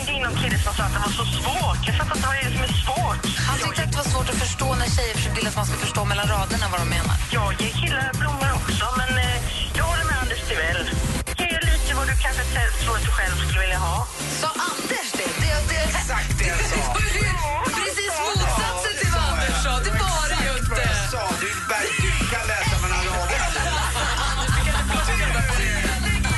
ringde in någon kille som sa att det var så svårt. Jag fattar inte vad det är som är svårt. Han tyckte att det var svårt att förstå när tjejer vill att man ska förstå mellan raderna vad de menar. Jag ger killar blommor också, men eh, jag håller med Anders Timell. Ge lite vad du kanske tror att du själv skulle vilja ha. Sa Anders det? det, det Exakt det jag sa! Precis motsatsen till vad Anders sa. Det var det ju inte. sa, du verkligen kan läsa mellan raderna.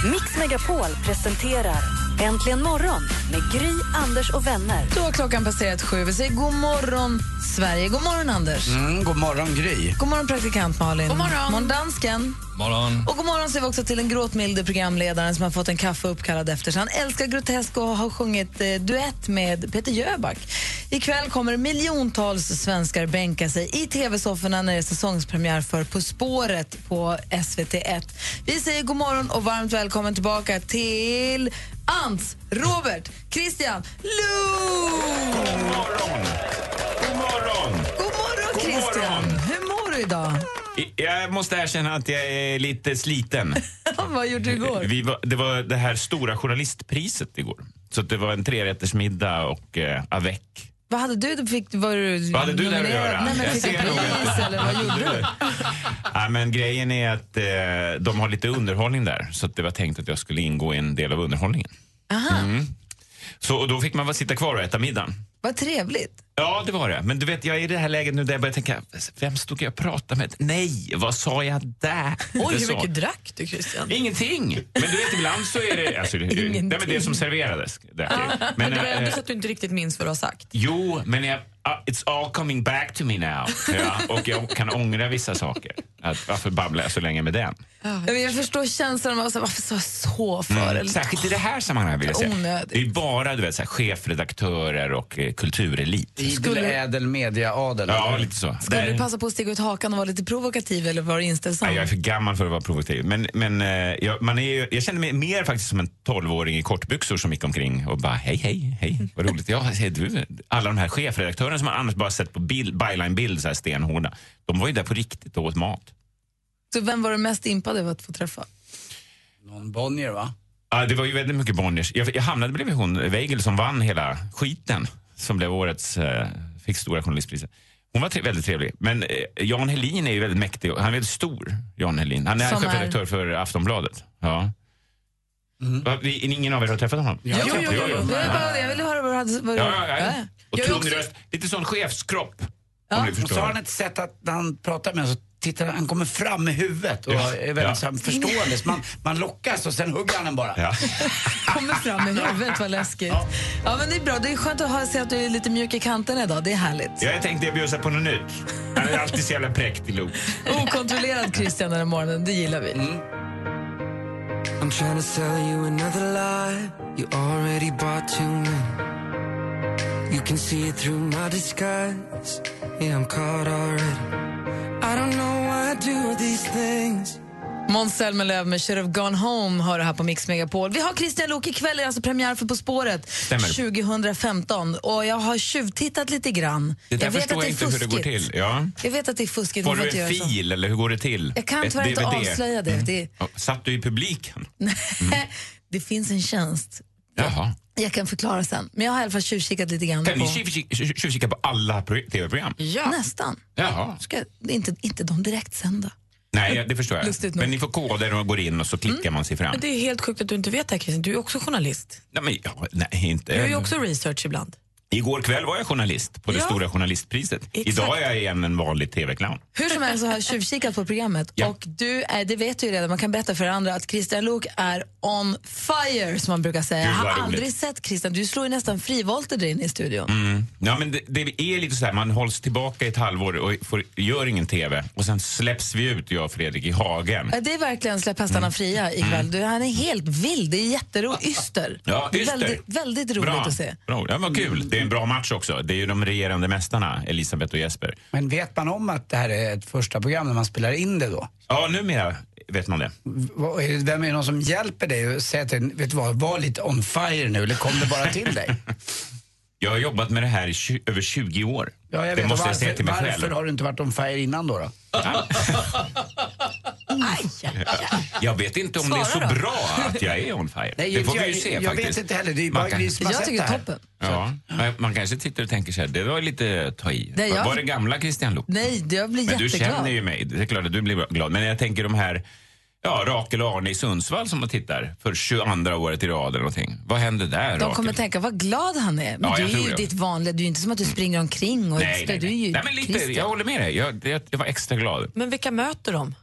Mix Megapol presenterar Äntligen morgon med Gry, Anders och vänner. Då har klockan passerat sju. Vi säger god morgon, Sverige. God morgon, Anders. Mm, god morgon, Gry. God morgon, praktikant Malin. God morgon. morgon dansken. Morgon. Och god morgon säger vi också till den gråtmilde programledaren som har fått en kaffe uppkallad efter sig. Han älskar grotesk och har sjungit eh, duett med Peter Jöback. Ikväll kommer miljontals svenskar bänka sig i tv-sofforna när det är säsongspremiär för På spåret på SVT1. Vi säger god morgon och varmt välkommen tillbaka till Ants, Robert, Christian, Lou! God morgon! God morgon! God morgon, Christian! morgon. Hur mår du idag? Jag måste erkänna att jag är lite sliten. Vad gjorde du igår? Vi var, det var det här stora journalistpriset igår. Så det var en trerättersmiddag och eh, avec. Vad hade du? fick, var du Vad hade du där att göra? Nej, men fick du pris eller vad gjorde du? Men grejen är att eh, de har lite underhållning där. Så det var tänkt att jag skulle ingå i en del av underhållningen. Aha, Mm. Så och då fick man bara sitta kvar och äta middagen. vad trevligt. Ja, det var det. Men du vet, jag är i det här läget nu där jag börjar tänka, vem stod jag och pratade med? Nej, vad sa jag där? Oj, Det hur mycket drack du, Christian? Ingenting. Men du vet, ibland så är det... Alltså, det, men det Ingenting. som serverades. drack jag. Men Men, det var ändå eh, så att du inte riktigt minns vad du har sagt. jo, men jag, ah, it's all coming back to me now. Ja, och jag kan ångra vissa saker. Att, varför babblar jag så länge med den? Ja, men Jag förstår känslan av att säga, varför sa jag så för? Eller- Särskilt i det här sammanhanget vill jag säga. Onödigt. Det är bara du vet, så här, chefredaktörer och eh, kulturelit. Idel, Skulle- ädel, media, adel. Ja, lite så. Skulle Där- du passa på att stiga ut hakan och vara lite provokativ eller var du inställsam? Nej, jag är för gammal för att vara provokativ. Men, men eh, jag, man är, ju- jag känner mig mer faktiskt som en tolvåring i kortbyxor som gick omkring och bara hej, hej, hej, vad roligt. Ja, säger du, alla de här chefredaktörerna som man annars bara sett på bild, byline-bild, så här stenhårda, de var ju där på riktigt och åt mat. Så vem var du mest impad över att få träffa? Någon Bonnier, va? Ja, det var ju väldigt mycket Bonniers. Jag, jag hamnade bredvid hon, Weigel, som vann hela skiten, som blev årets, eh, fick stora journalistpriset. Hon var tre, väldigt trevlig. Men eh, Jan Helin är ju väldigt mäktig. Han är väldigt stor, Jan Helin. Han är Som chefredaktör för Aftonbladet. Ja. Va, vi, ingen av er har träffat honom? Ja, Jo, jo, jo. Ja, ja. Jag, ville bara, jag ville höra vad du hade... Vad Ja, ja, ja. Och Jag tung också- röst. Lite sån chefskropp. Ja. Om ni Och så har han ett sätt att när han pratar med så tittar han, kommer fram med huvudet och Ja, är väldigt ja. förstående. Man, man lockas och sen hugger han en bara. Ja. kommer fram med huvudet, vad läskigt. Ja. men det är bra. Det är skönt att höra, se att du är lite mjuk i kanterna idag. Det är härligt. Ja, jag tänkte jag bjussa på något nytt. Han är alltid så jävla präktig, Lo. Okontrollerad Christian den här morgonen, det gillar vi. I'm trying to sell you another lie. You already bought too many. You can see it through my disguise. Yeah, I'm caught already. I don't know why I do these things. Måns Zelmerlöw med Should have gone home hör det här på Mix Megapol. Vi har Christian Lok ikväll, alltså premiär för På spåret Stämmer. 2015 och jag har tjuvtittat lite grann. Det där jag vet förstår att jag det är inte hur det går fuskigt. till. Ja. Jag vet att det är fuskigt. Får du en göra så. fil eller hur går det till? Jag kan tyvärr inte avslöja det. det. Ja, Satt du i publiken? det finns en tjänst. Jaha. Jag kan förklara sen. Men jag har i alla fall tjuvkikat lite grann Kan på... ni tjuvkika- tjuv- tjuvkika på alla pro- tv-program? Ja. Nästan. Jaha. Ska, inte, inte de direktsända. Nej, det förstår jag. Men ni får koder och går in och så klickar man sig fram. Men det är helt sjukt att du inte vet det här, Christian. Du är också journalist. Nej, men, ja, nej, inte Du gör ju också research ibland. Igår kväll var jag journalist på det Ja. stora journalistpriset. Exakt. Idag är jag igen en vanlig tv-clown. Hur som helst så har jag tjuvkikat på programmet Ja. och du är, det vet du ju redan, man kan berätta för andra att Christian Luuk är on fire som man brukar säga. Jag har roligt. aldrig sett Christian, du slår ju nästan frivolter där inne i studion. Mm. Ja, men det, det är lite så här, man hålls tillbaka i ett halvår och får, gör ingen tv och sen släpps vi ut, jag och Fredrik, i hagen. Ja, Det är verkligen släpp hästarna Mm. fria ikväll. Du, han är helt vild, det är jätteroligt. Yster. Ja, Yster. väldigt, väldigt roligt Bra. att se. Bra. Ja, vad kul. Det en bra match också. Det är ju de regerande mästarna, Elisabeth och Jesper. Men vet man om att det här är ett första program när man spelar in det då? Ja, numera vet man det. Vem är det någon som hjälper dig och säger till vet du vad, var lite on fire nu eller kom det bara till dig? Jag har jobbat med det här i över 20 år. Ja, jag det vet. måste jag varför, säga till mig varför själv. har du inte varit on fire innan då? då? Jag vet inte om det är så Svara då. bra att jag är on fire. Nej, det får jag- vi ju se jag faktiskt. vet inte heller. Det är bara kan- har sett det här. Ja, men man kanske tittar och tänker så här, det var lite att ta i. Nej, jag- Var det gamla Christian Luuk? Nej, jag blir Men du jätteglad. känner ju mig. Det är klart att du blir glad. Men jag tänker de här, ja, Rakel och Arne i Sundsvall som man tittar för 22 året i rad eller någonting. Vad händer där, De Rakel? kommer tänka vad glad han är. Men Ja, du jag är ju det. ditt vanliga, du är inte som att du springer omkring och Nej, nej, du är ju nej. nej men lite, Christian. jag håller med dig. Jag, det, jag var extra glad. Men vilka möter de?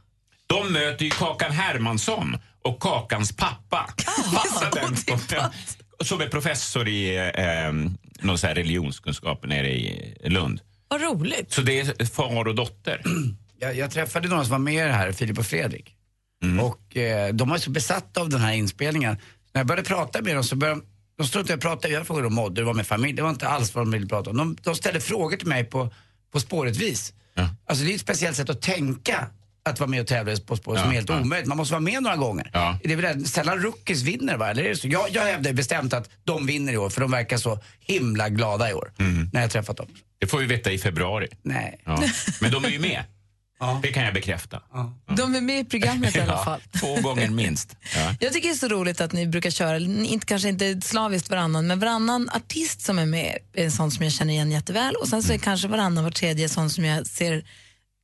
De möter ju Kakan Hermansson och Kakans pappa. Passa den Som är professor i eh, någon så här religionskunskap nere i Lund. Vad roligt. Så det är far och dotter. Jag, jag träffade några som var med i det här, Filip och Fredrik. Mm. Och eh, de var så besatta av den här inspelningen. När jag började prata med dem så började de- de struntade i att prata. Jag frågade om Modder, det var med familj. Det var inte alls vad de ville prata om. De, de ställde frågor till mig på, på spåret vis. Alltså det är ett speciellt sätt att tänka att vara med och tävla På spåret som Ja, är helt ja. omöjligt. Man måste vara med några gånger. Ja. Det är väl sällan rookies vinner va? Eller är det så? Jag, jag hävdar bestämt att de vinner i år för de verkar så himla glada i år. När jag träffat dem. Det får vi veta i februari. Nej. Ja. Men de är ju med. Det kan jag bekräfta. De är med i programmet i alla Ja, fall. två gånger minst. Ja. Jag tycker det är så roligt att ni brukar köra, inte, kanske inte slaviskt varannan, men varannan artist som är med är en sån som jag känner igen jätteväl och sen så är Mm. kanske varannan var tredje sån som jag ser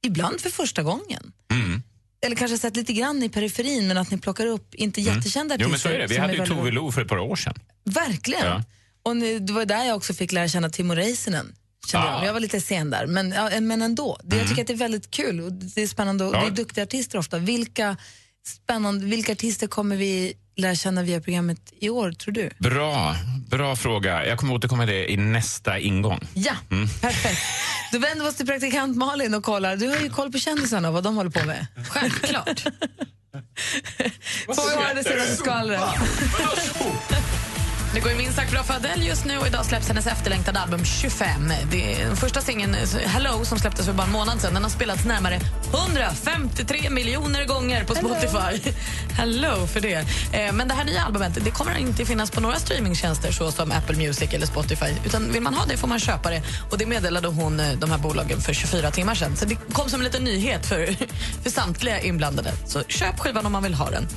ibland för första gången. Mm. Eller kanske sett lite grann i periferin men att ni plockar upp inte jättekända Mm. Jo, artister. men så är det. Vi hade ju Tove Lo för ett par år sedan. Verkligen. Ja. Och nu, det var där jag också fick lära känna Timo Räisänen. Kände Ah. Jag. jag var lite sen där, men, ja, men ändå. Det, Jag tycker att det är väldigt kul och det är spännande och Ja. det är duktiga artister ofta. Vilka, spännande, vilka artister kommer vi lära känna via programmet i år, tror du? Bra, bra fråga. Jag kommer återkomma till det i nästa ingång. Ja, Mm. perfekt. Då vänder vi oss till praktikant Malin och kollar. Du har ju koll på kändisarna och vad de håller på med. Självklart. Får vi höra det senaste skvallret? Det går ju minst sagt bra för Adele just nu och idag släpps hennes efterlängtade album 25. Det första singeln, Hello, som släpptes för bara en månad sedan. Den har spelats närmare 153 miljoner gånger på Spotify. Hello för det. Eh, Men det här nya albumet det kommer inte finnas på några streamingtjänster såsom Apple Music eller Spotify. Utan vill man ha det får man köpa det. Och Det meddelade hon eh, de här bolagen för 24 timmar sedan. Så det kom som en liten nyhet för, för samtliga inblandade. Så köp skivan om man vill ha den.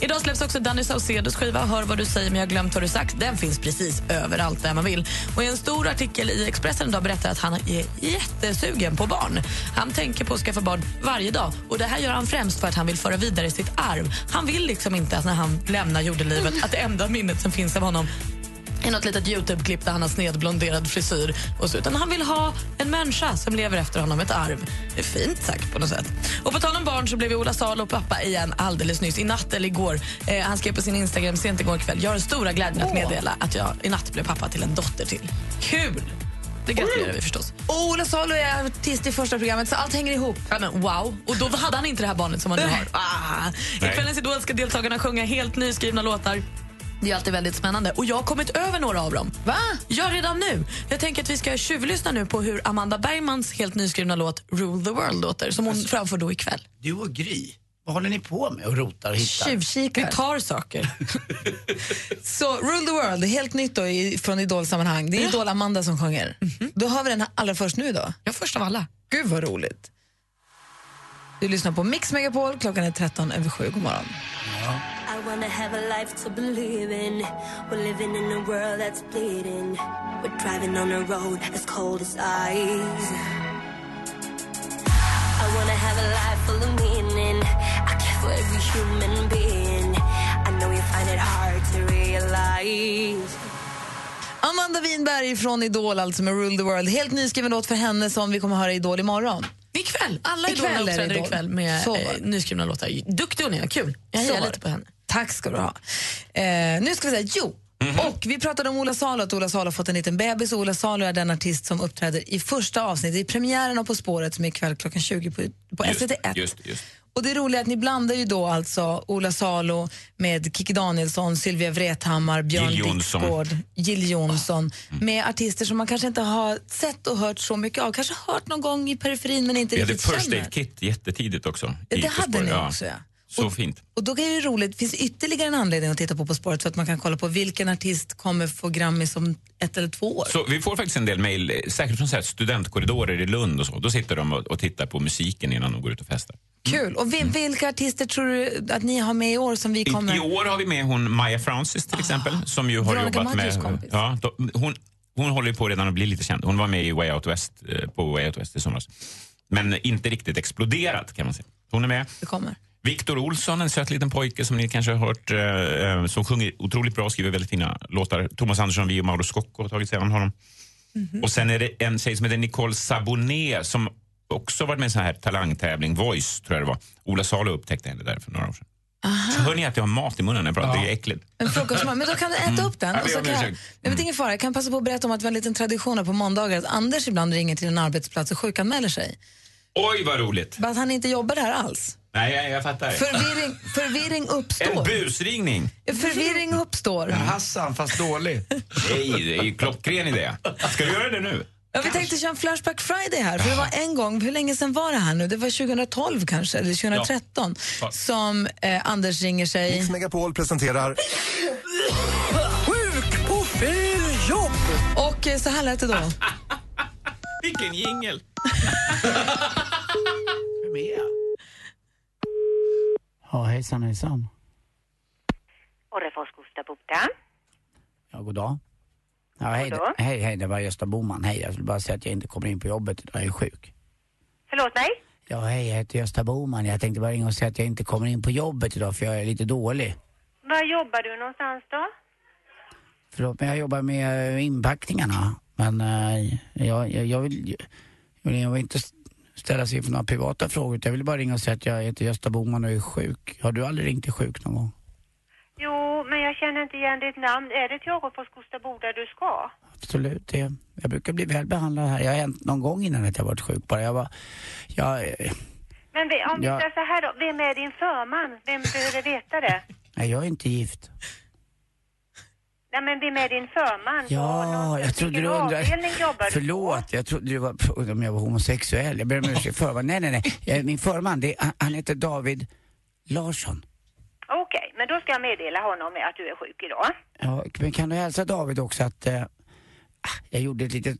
Idag släpps också Danny Saucedos skiva Hör vad du säger men jag glömt vad du sagt. Den finns precis överallt där man vill. Och I en stor artikel i Expressen idag berättar att han är jättesugen på barn. Han tänker på att skaffa barn varje dag. Och Det här gör han främst för att han vill föra vidare sitt arv. Han vill liksom inte att när han lämnar jordelivet att det enda minnet som finns av honom i något litet Youtube-klipp där han har snedblonderad frisyr. Och så, utan han vill ha en människa som lever efter honom, ett arv. Det är fint sagt på något sätt. Och på tal om barn så blev Ola Salo pappa igen alldeles nyss, i natt eller igår. Eh, han skrev på sin Instagram sent igår kväll. Jag har stora glädjen att meddela att jag i natt blev pappa till en dotter till. Kul! Det gratulerar vi förstås. Och Ola Salo är artist i första programmet så allt hänger ihop. Ja, men wow! Och då hade han inte det här barnet som han nu har. Ah. I kvällens Idol ska deltagarna sjunga helt nyskrivna låtar. Det är alltid väldigt spännande. Och jag har kommit över några av dem. Va? Ja, redan nu. Jag tänker att vi ska tjuvlyssna nu på hur Amanda Bergmans helt nyskrivna låt Rule the World låter, som hon framför då ikväll. Du och Gry, vad håller ni på med och rotar och hittar? Tjuvkikar. Vi tar saker. Så Rule the World, helt nytt då i, från Idol-sammanhang. Det är Idol-Amanda som sjunger. Då har vi den här allra först nu då. Ja, först av alla. Gud vad roligt. Du lyssnar på Mix Megapol, klockan är 13 över 7. God morgon. I wanna have a life to believe in. We're living in a world that's bleeding. We're driving on a road as cold as ice. I wanna have a life full of meaning. I care for every human being. I know you find it hard to realize. Amanda Winberg från Idol, alltså med Rule the World. Helt nyskriven låt för henne som vi kommer att höra i Idol imorgon. Ikväll. Alla Ikväll är det uppträder Idol. ikväll med eh, nyskrivna låtar. Duktig hon är, kul. Jag hejar lite det. på henne. Tack ska du ha. Eh, nu ska vi säga jo. Och vi pratade om Ola Salo, att Ola Salo har fått en liten bebis. Ola Salo är den artist som uppträder i första avsnittet i premiären av På spåret som är ikväll klockan 20 på, på Just, SVT1. just, just. Och det roliga är att ni blandar ju då alltså Ola Salo med Kikki Danielsson, Sylvia Vrethammar, Björn Jill. Mm. Dixgård, Jill Johnson med artister som man kanske inte har sett och hört så mycket av. Kanske hört någon gång i periferin men inte Vi hade riktigt First känner. Aid Kit jättetidigt också. Ja, det hade ni också, ja. Så fint. Och då är det roligt, finns ytterligare en anledning att titta på På spåret för att man kan kolla på vilken artist kommer få Grammis om ett eller två år. Så vi får faktiskt en del mejl, säkert från så studentkorridorer i Lund och så. Då sitter de och, och tittar på musiken innan de går ut och festar. Kul. Och vi, vilka artister tror du att ni har med i år som vi I, kommer... I år har vi med hon Maya Francis till exempel, som ju har Veronica jobbat Maggios med... kompis. Ja, då, hon, hon håller ju på redan att bli lite känd. Hon var med i Way Out West, eh, på Way Out West i somras. Men inte riktigt exploderat kan man säga. Hon är med. Det kommer. Victor Olsson, en söt liten pojke som ni kanske har hört, eh, eh, som sjunger otroligt bra och skriver väldigt fina låtar. Thomas Andersson, vi och Mauro Scocco har tagit sig an honom. Mhm. Och sen är det en tjej som heter Nicole Sabonet som också varit med i en sån här talangtävling, Voice tror jag det var. Ola Salo upptäckte henne där för några år sedan. Så hör ni att jag har mat i munnen när jag pratar? Det är äckligt. En frukostmat. Men då kan du äta upp den. Mm. Ja, Och så kan jag, jag vet ingen fara, jag kan passa på att berätta om att vi har en liten tradition på måndagar att Anders ibland ringer till en arbetsplats och sjukanmäler sig. Oj, vad roligt! Bara att han inte jobbar där alls. Nej, jag, jag fattar. Förvirring, förvirring En uppstår. busringning! Förvirring uppstår. Hassan, fast dålig. Nej, det är ju klockren idé. Ska du göra det nu? Ja, vi tänkte köra en Flashback Friday här. För det var en gång, hur länge sedan var det här nu? Det var 2012 kanske, eller 2013, Ja. som eh, Anders ringer sig... Mix Megapol presenterar Sjuk på fel jobb! Och eh, så här lät det då. Vilken jingel! Vem är? Ja, hejsan hejsan. Orrefors Gustav Boda. Ja, god dag. Ja, hej, hej, hej, det var Gösta Boman. Hej, jag vill bara säga att jag inte kommer in på jobbet idag, jag är sjuk. Förlåt mig? Ja, hej, jag heter Gösta Boman. Jag tänkte bara ringa och säga att jag inte kommer in på jobbet idag för jag är lite dålig. Var jobbar du någonstans då? Förlåt, men jag jobbar med eh, inpackningarna. Men eh, jag, jag, jag vill jag vill, jag vill inte ställa sig inför några privata frågor. Jag vill bara ringa och säga att jag heter Gösta Boman och är sjuk. Har du aldrig ringt till sjuk någon gång? Jo, men jag känner inte igen ditt namn. Är det till Orrefors Gustav Boda du ska? Absolut, det, jag brukar bli väl behandlad här. Jag har hänt någon gång innan att jag varit sjuk bara. Jag var, jag, Men om vi Ja. säger så här då, vem är din förman? Vem behöver veta det? nej, jag är inte gift. Nej, men vem är din förman? Ja, jag trodde du undrade. Förlåt, jag trodde du var om jag var homosexuell. Jag ber om ursäkt för Nej, nej, nej. Min förman, det han- heter David Larsson. Okej, men då ska jag meddela honom att du är sjuk idag. Ja, men kan du hälsa David också att eh, ah, jag gjorde ett litet,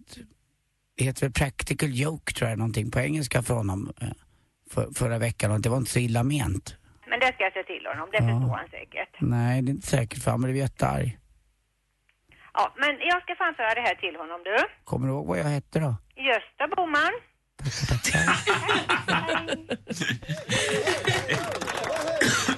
det heter väl practical joke tror jag, någonting på engelska för honom eh, för, förra veckan och det var inte så illa ment. Men det ska jag säga till honom, det Ja. förstår han säkert. Nej, det är inte säkert för han blev jättearg. Ja, men jag ska framföra det här till honom du. Kommer du ihåg vad jag hette då? Gösta Boman. Undrar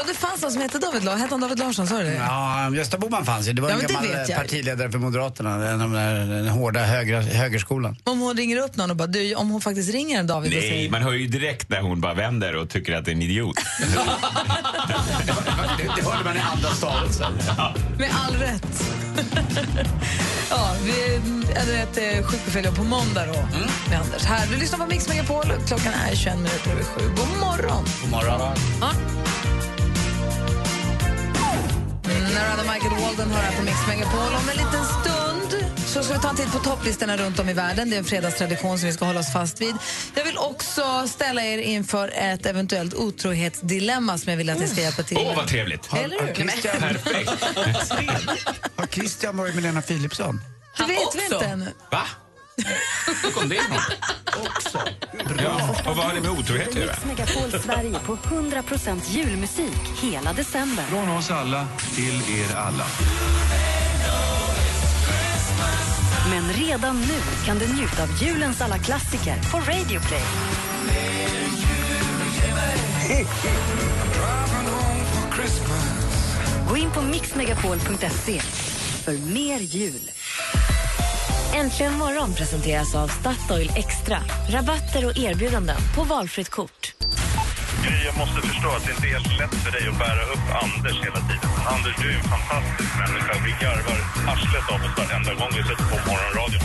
om det fanns någon som hette David Larsson? Hette han David Larsson? Sa du det? Ja, Gösta Boman fanns ju. Det var Ja, en men det gammal eh, partiledare för Moderaterna. Den, den, den, den hårda högra, högerskolan. Om hon ringer upp någon och bara, du, om hon faktiskt ringer en David och Nej, säger... man hör ju direkt när hon bara vänder och tycker att det är en idiot. det, det hörde man i andra stavelsen. Med all rätt. ja, vi hade ett sjukbefäl på måndag då med Anders. Här, du lyssnar på Mix Megapol. Klockan är 21 minuter över sju. God morgon! God morgon. Ja. Hade Michael Walden hör här på Mix Megapol. Om en liten stund så ska vi ta en titt på topplistorna runt om i världen. Det är en fredagstradition som vi ska hålla oss fast vid. Jag vill också ställa er inför ett eventuellt otrohetsdilemma som jag vill att ni ska hjälpa till Åh, med. vad trevligt! Eller hur? Christian, Perfekt. har Christian varit med Lena Philipsson? Det vet vi inte ännu. Va? Hur kom det ifrån? Ja, och vad har det med otrohet att göra? Mix Megapol Sverige på 100% julmusik hela december. Från oss alla till er alla. Men redan nu kan du njuta av julens alla klassiker på Radio Play. Gå in på mixmegapol.se för mer jul. Äntligen morgon presenteras av Statoil Extra. Rabatter och erbjudanden på valfritt kort. Jag måste förstå att det inte är helt lätt för dig att bära upp Anders hela tiden. Anders, du är en fantastisk människa. Vi garvar arslet av oss varenda gång vi sätter på morgonradion.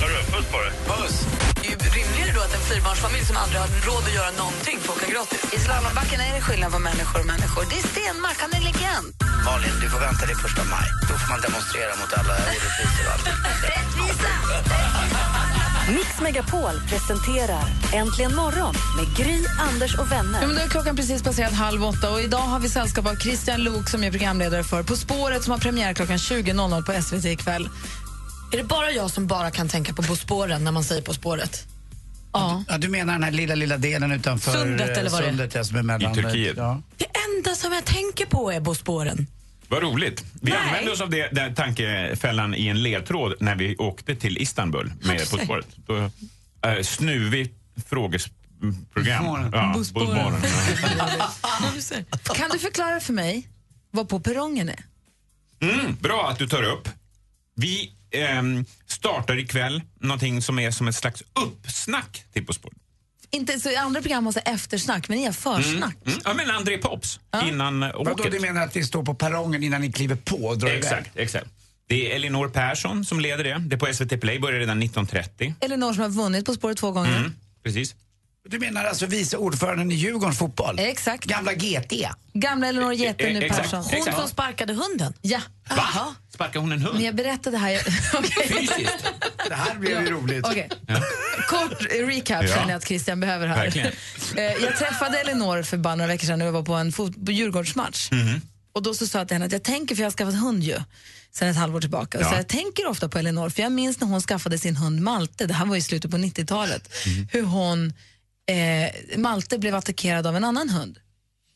Hörru, puss på dig. Puss! Det är ju rimligare då att en fyrbarnsfamilj som aldrig har råd att göra någonting för att åka gratis. I slalombacken är det skillnad på människor och människor. Det är Stenmark, han är legend. Malin, du får vänta till första maj. Då får man demonstrera mot alla orättvisor och allt. Rättvisa! Mix Megapol presenterar Äntligen morgon med Gry, Anders och vänner. Ja, men då är klockan precis passerat halv åtta och idag har vi sällskap av Christian Luuk som är programledare för På spåret som har premiär klockan 20.00 på SVT ikväll. Är det bara jag som bara kan tänka på På spåren när man säger På spåret? Ja. Ja, du menar den här lilla, lilla delen utanför Sundet, eller vad det är? sundet, ja, som är mellan... I Turkiet. Ja. Det enda som jag tänker på är På spåren. Vad roligt. Vi Nej. använde oss av det, den tankefällan i en ledtråd när vi åkte till Istanbul med På spåret. Då, äh, snuvigt frågesprogram. Ja, På på spåren. spåren. Kan du förklara för mig vad På perrongen är? Mm, bra att du tar upp. Vi ehm, startar ikväll någonting som är som ett slags uppsnack till På spåret. Inte, så I andra program har man eftersnack, men ni har försnack. Mm. Ja, men André Pops innan äh, Vadå, åket. du menar att vi står på perrongen innan ni kliver på och drar iväg? Exakt, exakt. Det är Elinor Persson som leder det. Det är på SVT Play, börjar redan 19.30. Elinor som har vunnit På spåret två gånger. Mm, precis. Du menar alltså vice ordföranden i Djurgårdens fotboll? Exakt. Gamla GT? Gamla Elinor Jätte, Eh, nu exakt, Persson. Hon exakt. som sparkade hunden? Ja. Va? Sparkar hon en hund? Men jag berättade här... Okej. Fysiskt? Det här blev ju roligt. Okej. Kort recap Ja. känner jag att Christian behöver här. Verkligen. Eh, jag träffade Elinor för bara några veckor sedan när jag var på en fot- på Djurgårdsmatch. Mhm. Och då så sa jag till henne att jag tänker, för jag har skaffat hund ju sen ett halvår tillbaka. Ja. Så jag tänker ofta på Elinor, för jag minns när hon skaffade sin hund Malte, det här var i slutet på 90-talet, Mhm. hur hon, eh, Malte blev attackerad av en annan hund.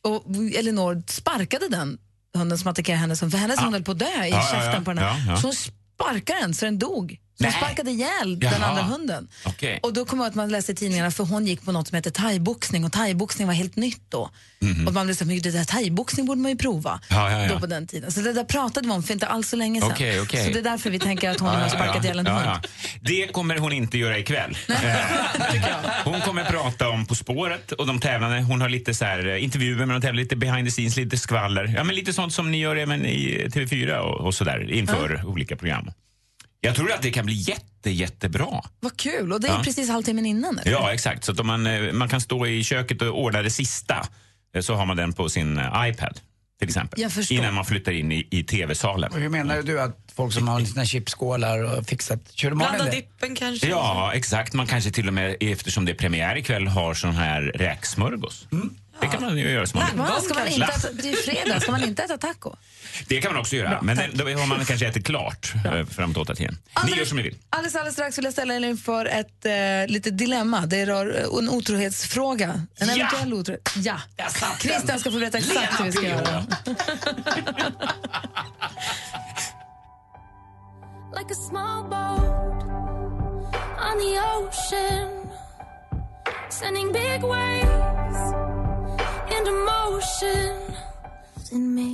Och Elinor sparkade den hunden som attackerade henne, som- för hennes hund höll på att dö i Ja, ja, käften ja. på den här. Ja, ja. Så hon sparkade den så den dog. Hon sparkade ihjäl den Jaha. andra hunden. Okej. Och då kom jag att man läste i tidningarna för hon gick på något som heter thaiboxning och thaiboxning var helt nytt då. Och man blev så men det där thaiboxning borde man ju prova. Ja, ja, ja. då på den tiden. Så det där pratade vi om för inte alls så länge sedan. Okej, okej. Så det är därför vi tänker att hon har sparkat ihjäl en hund. Det kommer hon inte göra ikväll. Eh, hon kommer prata om På spåret och de tävlande. Hon har lite så här, eh, intervjuer med de tävlande, lite behind the scenes, lite skvaller. Ja, men lite sånt som ni gör även i TV4 och, och så där inför olika program. Jag tror att det kan bli jätte, jättebra. Vad kul, och det är Ja. precis halvtimmen innan. Eller? Ja, exakt. Så att om man, eh, man kan stå i köket och ordna det sista eh, så har man den på sin eh, iPad till exempel. Innan man flyttar in i, i tv-salen. Hur menar du att folk som har sina chipsskålar och fixat, kör de Blanda dippen kanske? Ja, exakt. Man kanske till och med, eftersom det är premiär ikväll, har sån här räksmörgås. Det kan man ju göra som man vill. Va? Ska man inte äta, det är ju fredag, ska man inte äta taco? Det kan man också göra, Bra, men tack. då har man kanske ätit klart eh, framåt åtta tiden. Ni gör som ni vill. Alldeles, alldeles strax vill jag ställa er inför ett eh, litet dilemma. Det rör eh, en otrohetsfråga. En Ja! eventuell otrohet. Ja! Christian ska få berätta exakt hur vi ska göra. like a small boat on the ocean, sending big waves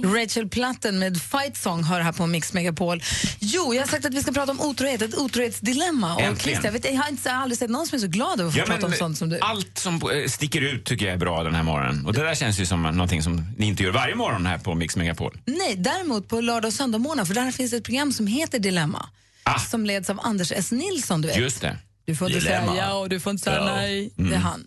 Rachel Platten med Fight Song hör här på Mix Megapol. Jo, jag har sagt att vi ska prata om otrohet, ett otrohetsdilemma. Och. Christian, jag, vet, jag har inte, aldrig sett någon som är så glad över att få Ja, prata om sånt som du. Allt som eh, sticker ut tycker jag är bra den här morgonen. Och det där känns ju som någonting som ni inte gör varje morgon här på Mix Megapol. Nej, däremot på lördag och söndag för där finns ett program som heter Dilemma. Som leds av Anders S. Nilsson, du vet. Ah. Just det. Du får inte Dilemma. säga ja och du får inte säga Ja. nej. Mm. Det är han.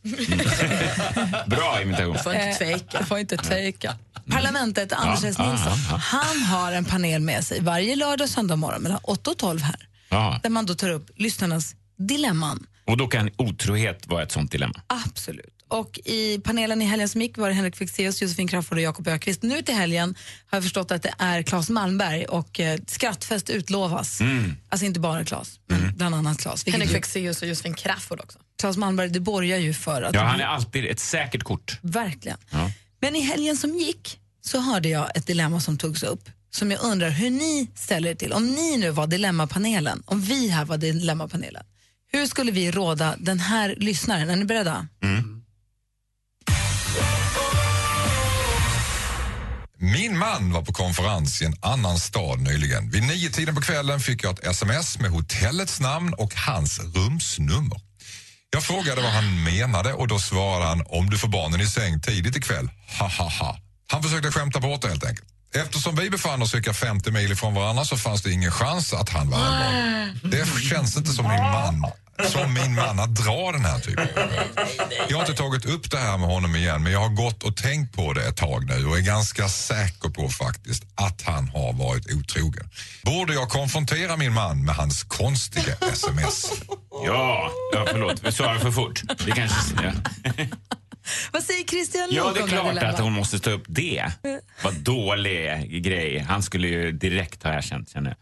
Bra imitation. Eh, får inte tveka. Parlamentet, Anders Ja, S. Nilsson, han har en panel med sig varje lördag och söndag morgon mellan 8 och 12 här. Ja. Där man då tar upp lyssnarnas dilemman. Och då kan otrohet vara ett sånt dilemma. Absolut. Och i panelen i helgen som gick var det Henrik Fexeus, Josefin Crafoord och Jakob Ökvist. Nu till helgen har jag förstått att det är Claes Malmberg och eh, skrattfest utlovas. Mm. Alltså inte bara Claes, men bland annat Claes. Henrik ju- Fexeus och Josefin Crafoord också. Claes Malmberg, det borgar ju för att... Ja, han är alltid ett säkert kort. Verkligen. Ja. Men i helgen som gick så hörde jag ett dilemma som togs upp som jag undrar hur ni ställer er till. Om ni nu var dilemmapanelen, om vi här var dilemmapanelen, hur skulle vi råda den här lyssnaren? Är ni beredda? Min man var på konferens i en annan stad nyligen. Vid nio tiden på kvällen fick jag ett sms med hotellets namn och hans rumsnummer. Jag frågade vad han menade och då svarade han om du får barnen i säng tidigt ikväll. Ha ha ha. Han försökte skämta bort det helt enkelt. Eftersom vi befann oss cirka 50 mil ifrån varandra så fanns det ingen chans att han var allvarlig. Det känns inte som min man som min man att dra den här typen. Jag har inte tagit upp det här med honom igen men jag har gått och tänkt på det ett tag nu och är ganska säker på faktiskt att han har varit otrogen. Borde jag konfrontera min man med hans konstiga sms? Ja, ja förlåt. Vi svarade för fort. Det kanske... Ja. Vad säger Christian Ja, det är det klart att hon måste stå upp det. Vad dålig grej. Han skulle ju direkt ha erkänt, känner jag.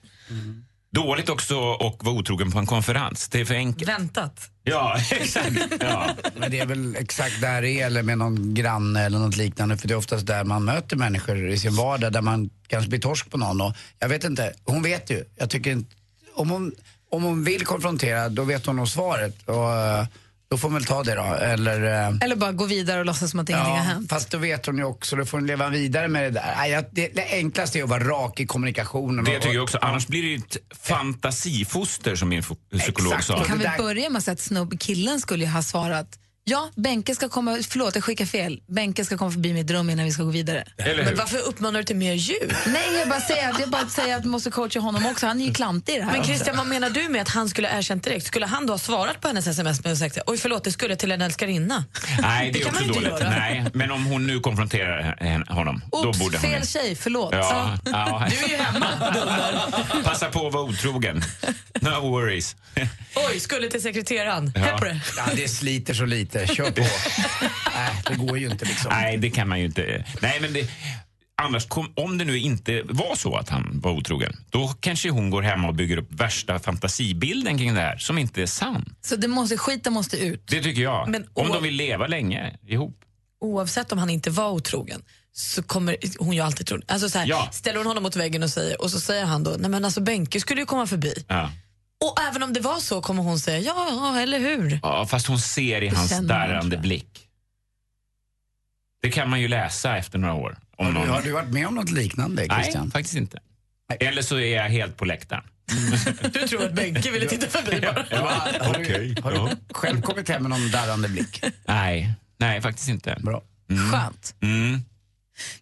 Dåligt också att vara otrogen på en konferens. Det är för enkelt. Väntat. Ja, exakt. Ja. Men det är väl exakt där det är, eller med någon granne eller något liknande. För det är oftast där man möter människor i sin vardag, där man kanske blir torsk på någon. Och jag vet inte, hon vet ju. Jag tycker inte, om hon, om hon vill konfrontera, då vet hon nog svaret. Och eh, då får hon väl ta det då. Eller, eh, Eller bara gå vidare och låtsas som att ingenting har hänt. fast då vet hon ju också, då får hon leva vidare med det där. Nej, Det, det enklaste är att vara rak i kommunikationen. Det och- tycker jag också. Annars blir det ju ett fantasifoster som min psykolog sa. Kan vi börja med att säga att snubb, killen skulle ju ha svarat Ja, Benke ska komma, förlåt jag skickar fel. Benke ska komma förbi mitt rum innan vi ska gå vidare. Men varför uppmanar du till mer ljud? Nej, jag bara säger att jag bara säger att måste coacha honom också. Han är ju klantig i det här. Men. Christian, vad menar du med att han skulle ha erkänt direkt? Skulle han då ha svarat på hennes sms med och sagt oj förlåt, det skulle jag till en älskarinna? Nej, det är kan också dåligt. göra. Nej, men om hon nu konfronterar honom, då Oops, borde hon... fel tjej, förlåt. Ja, ja. Du är ju hemma. Passa på att vara otrogen. No worries. Oj, skulle till sekreteraren. Ja. Här på det. Ja, det sliter så lite, kör på. Nej, det går ju inte liksom. Nej, det kan man ju inte. Nej, men det, annars, kom, om det nu inte var så att han var otrogen, då kanske hon går hem och bygger upp värsta fantasibilden kring det här som inte är sann. Så det måste, skiten måste ut. Det tycker jag. Men om de vill leva länge ihop. Oavsett om han inte var otrogen så kommer hon ju alltid tro... Alltså så här, Ja. Ställer hon honom mot väggen och säger och så säger han då, nej men alltså Benke skulle ju komma förbi. Ja. Och även om det var så kommer hon säga, ja, eller hur? ja, fast hon ser i Det hans darrande blick. Det kan man ju läsa efter några år. Om Har du, någon... har du varit med om något liknande, Christian? Nej, faktiskt inte. Eller så är jag helt på läktaren. Du tror att Benke ville titta förbi bara. Ja, Har du, har Ja. du själv kommit hem med någon darrande blick? Nej, nej faktiskt inte. Bra. Skönt. Mm.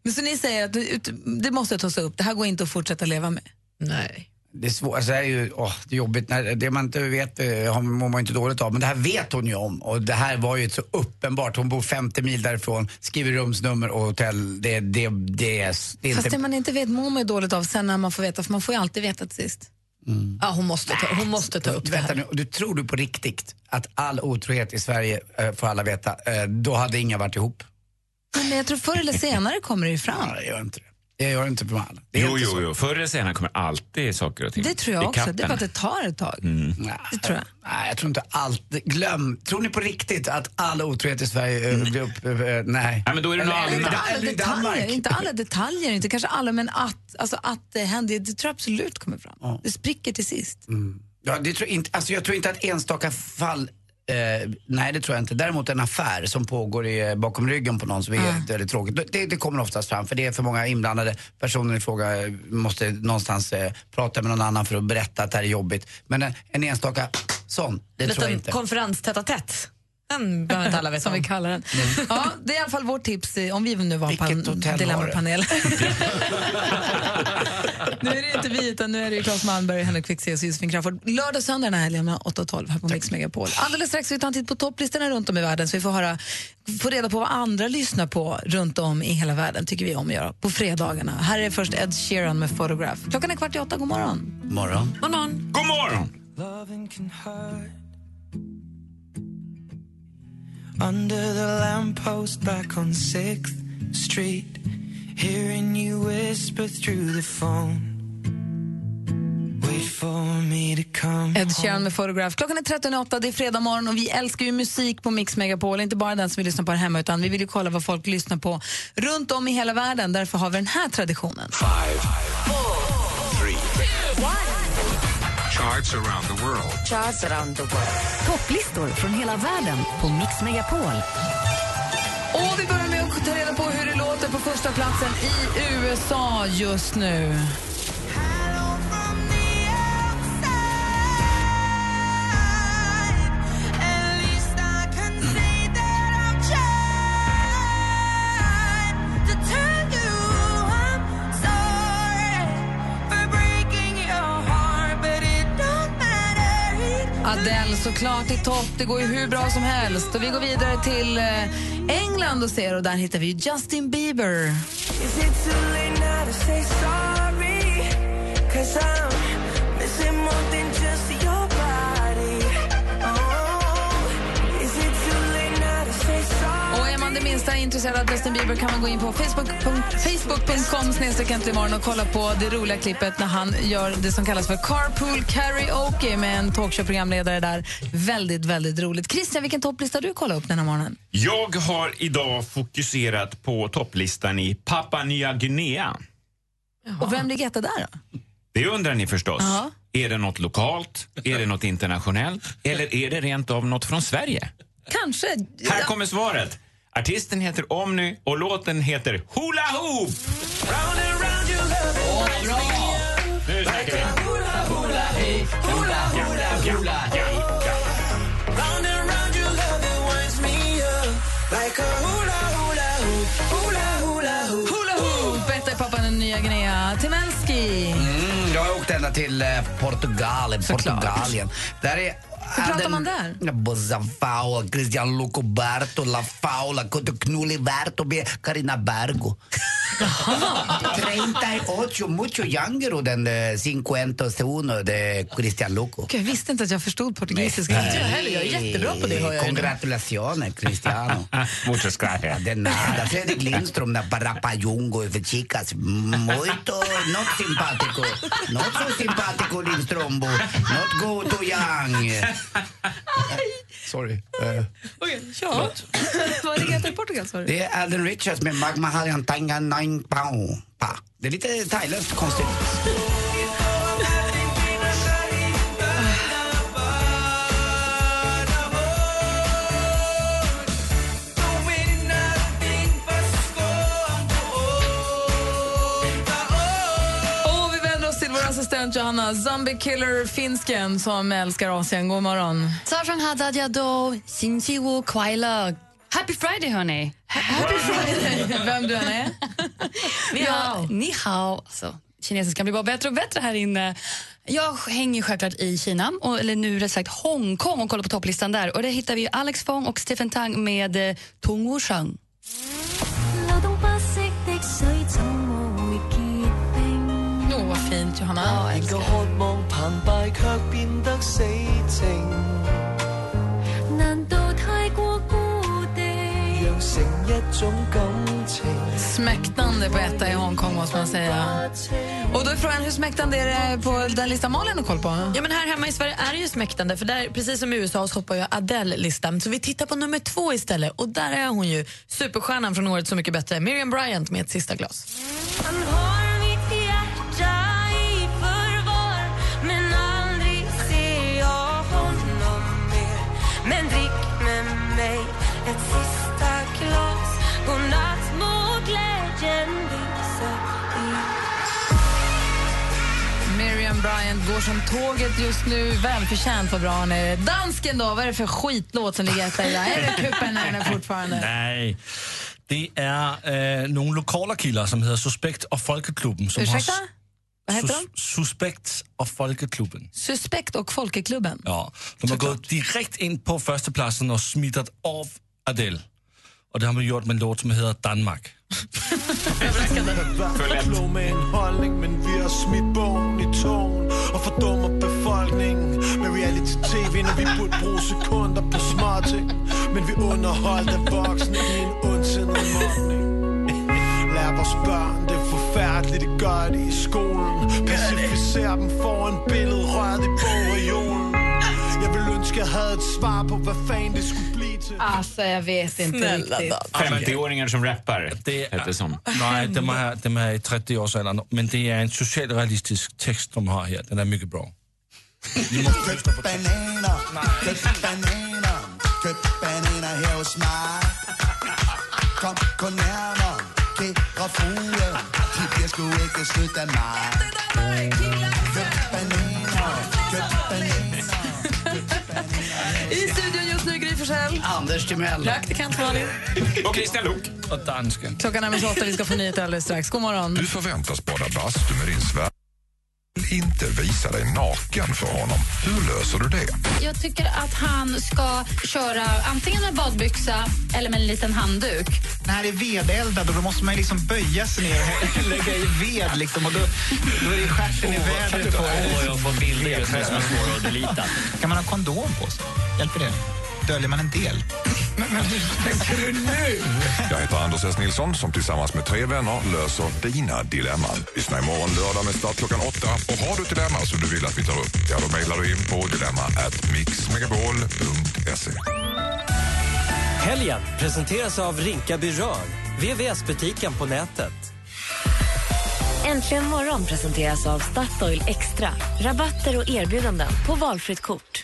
Men så ni säger att det, det måste tas upp, det här går inte att fortsätta leva med. Nej. Det är svårt, alltså det är ju åh, det är jobbigt. När, det man inte vet eh, mår man inte dåligt av. Men det här vet hon ju om. Och det här var ju så uppenbart. Hon bor 50 mil därifrån, skriver rumsnummer och hotell. Det, det, det, det är Fast inte... det man inte vet mår man ju dåligt av sen när man får veta, för man får ju alltid veta till sist. Ja, hon måste ta, hon måste ta upp det Vänta här. nu, du tror du på riktigt att all otrohet i Sverige, eh, får alla veta, eh, då hade inga varit ihop? Men jag tror förr eller senare kommer det ju fram. Ja, jag gör inte det. Jag gör inte på alla. Det är Jo, inte jo, så. jo. Förr eller senare kommer alltid saker och ting Det tror jag också. Det är bara att det tar ett tag. Mm. Det tror jag. Nej, jag tror inte allt. Glöm. Tror ni på riktigt att all otrohet i Sverige eh, blir upp... eh, nej. Nej, men då är det Eller- något eller- annat. Alla eller i detaljer, Danmark. inte alla detaljer, inte kanske alla, men att, alltså att det händer, det tror jag absolut kommer fram. Det spricker till sist. Ja, det tror jag, inte, alltså jag tror inte att enstaka fall Eh, nej, det tror jag inte. Däremot en affär som pågår i, bakom ryggen på någon som är väldigt, väldigt tråkigt. Det, det kommer oftast fram för det är för många inblandade. Personen i fråga eh, måste någonstans eh, prata med någon annan för att berätta att det här är jobbigt. Men en, en enstaka sån, det tror jag inte. konferens tätt tätt. Den behöver inte alla veta Som vi om. kallar den. Ja, det är i alla fall vårt tips om vi nu var på Vilket en hotell dilemmapanel. nu är det inte vi, utan nu är det ju Claes Malmberg, Henrik Fexeus och Josefin Crafoord. Lördag och söndag den här helgen mellan 8 och 12 här på Mix Megapol. Alldeles strax ska vi ta en titt på topplistorna runt om i världen så vi får höra, få reda på vad andra lyssnar på runt om i hela världen, tycker vi om att göra, på fredagarna. Här är först Ed Sheeran med Photograph. Klockan är kvart i åtta, god morgon. Morgon. God morgon. God morgon! Under the lamppost back on 6th Street, hearing you whisper through the phone. Ed Sheeran med Photograph. Klockan är 13.08, det är fredag morgon och vi älskar ju musik på Mix Megapol. Inte bara den som vi lyssnar på här hemma, utan vi vill ju kolla vad folk lyssnar på runt om i hela världen. Därför har vi den här traditionen. Charts around the world. Charts around the world. Topplistor från hela världen på Mix Megapol. Och vi börjar med att ta reda på hur det låter på första platsen i USA just nu. Adele såklart i topp. Det går ju hur bra som helst. Och vi går vidare till eh, England och ser och där hittar vi Justin Bieber. Is it too late now to say sorry? Cause I'm man det minsta intresserad av Justin Bieber kan man gå in på facebook.com facebook och kolla på det roliga klippet när han gör det som kallas för carpool karaoke med en talkshow-programledare där. Väldigt, väldigt roligt. Christian, vilken topplista har du kollat upp den här morgonen? Jag har idag fokuserat på topplistan i Papua Nya Guinea. Och vem ligger etta där då? Det undrar ni förstås. Ja. Är det något lokalt? Är det något internationellt? Eller är det rent av något från Sverige? Kanske. Här kommer svaret. Artisten heter Omny och låten heter Hula Hoop. Round and round you love it. Åh, bra! Nu snackar vi. Hula, hula, hey. Hula, hula, hula, hey. Round and round you love it winds me up like a hula, hula, hoop. Hula, hula, hoop. Hula hoop! Etta i Nya Guinea. Timelski. Mm, jag har åkt ända till eh, Portugal. Portugalien. Där är Hur pratar man där? Bossa Faula, Cristian Lucoberto, La Faula, Cotocnuliberto, Carina Bergo. 38, mucho younger den eh, 51 de Cristian Luco. Gud, jag visste inte att jag förstod portugisiska. Inte jag heller. Jag är jättebra på det. Hör jag Cristiano. Muchas gracias. De nada. Fredrik Lindström, na parapayungo för chicas. Muito, not simpático. Not so simpático, Lindströmbo. Not go to young. Sorry. Uh, Ja. Vad ligger etta i Portugal, sa du? det är Alden Richards med Magma Tanga Nine Pao. Pa. Det är lite thailändskt konstigt. Och vi vänder oss till vår assistent Johanna, Zombie Killer Finsken som älskar Asien. God morgon. 早上好，大家都星期五快乐 Happy Friday, hörni! Happy Friday, vem du än är. Ni hao. Ja, ni hao. Alltså, kinesiskan blir bara bättre och bättre här inne. Jag hänger självklart i Kina, och, eller nu rätt sagt Hongkong och kollar på topplistan där. Och Där hittar vi Alex Fong och Stephen Tang med eh, Tung Wu Sheng. Vad fint, Johanna. Ja, älskar. Smäktande på etta i Hongkong, måste man säga. Och då är frågan, hur smäktande är det på den listan Malin har koll på? Ja, men här hemma i Sverige är det ju smäktande, för där, precis som i USA så hoppar ju Adele listan. Så vi tittar på nummer två istället och där är hon ju superstjärnan från året Så mycket bättre, Miriam Bryant med ett sista glas. Går som tåget just nu. Välförtjänt vad bra han är. Dansken då, vad är det för skitlåt som ligger etta i där? Är det Kuppen fortfarande? Nej. Det är äh, några lokala killar som heter Suspekt och Folkeklubben. Som Ursäkta? Har, Vad heter Sus- Suspekt och Folkeklubben. Suspekt och Folkeklubben. Ja, de har gått direkt in på första platsen och smittat av Adele. Och det har man gjort med en låt som heter Danmark. Överraskande. med en men vi har bogen i befolkningen med reality-tv, vi bruge sekunder på småting. Men vi voksne i en ondsindet vores børn, det forfærdeligt, det gør det i skolen. Pacificer dem foran billedet, rørt i bogreolen. Jeg vil ønske, jeg havde et svar på, hvad fanden det skulle blive til. Alltså, jag vet inte riktigt. 50-åringar som rappar, heter det som. Nej, de är, de är i 30-årsåldern, men det är en socialrealistisk text de har här. Den är mycket bra. Ni måste lyssna på texten. Kom, nærmere, kære frue, de bliver sgu ikke snydt af mig. Køb bananer, Forssell. Anders Timell. Praktikant Malin. Och Christian Luuk. Och dansken. Klockan är 28, vi ska få nyheter alldeles strax. God morgon. Du förväntas bada bastu med din svär... vill inte visa dig naken för honom. Hur löser du det? Jag tycker att han ska köra antingen med badbyxa eller med en liten handduk. Den här är vedeldad och då måste man liksom böja sig ner och lägga i ved liksom och då, då är det stjärten i vädret. Åh, jag får bilder just nu som är svåra att delita. Kan man ha kondom på sig? Hjälper det? Döljer man en del? Men, men hur tänker du nu? Jag heter Anders S. Nilsson som tillsammans med tre vänner löser dina dilemman. Lyssna imorgon lördag med start klockan åtta. Och har du ett dilemma som du vill att vi tar upp, ja då mejlar du in på dilemma at mixmegapol.se. Helgen presenteras av Rinkaby Rör, VVS-butiken på nätet. Äntligen morgon presenteras av Statoil Extra. Rabatter och erbjudanden på valfritt kort.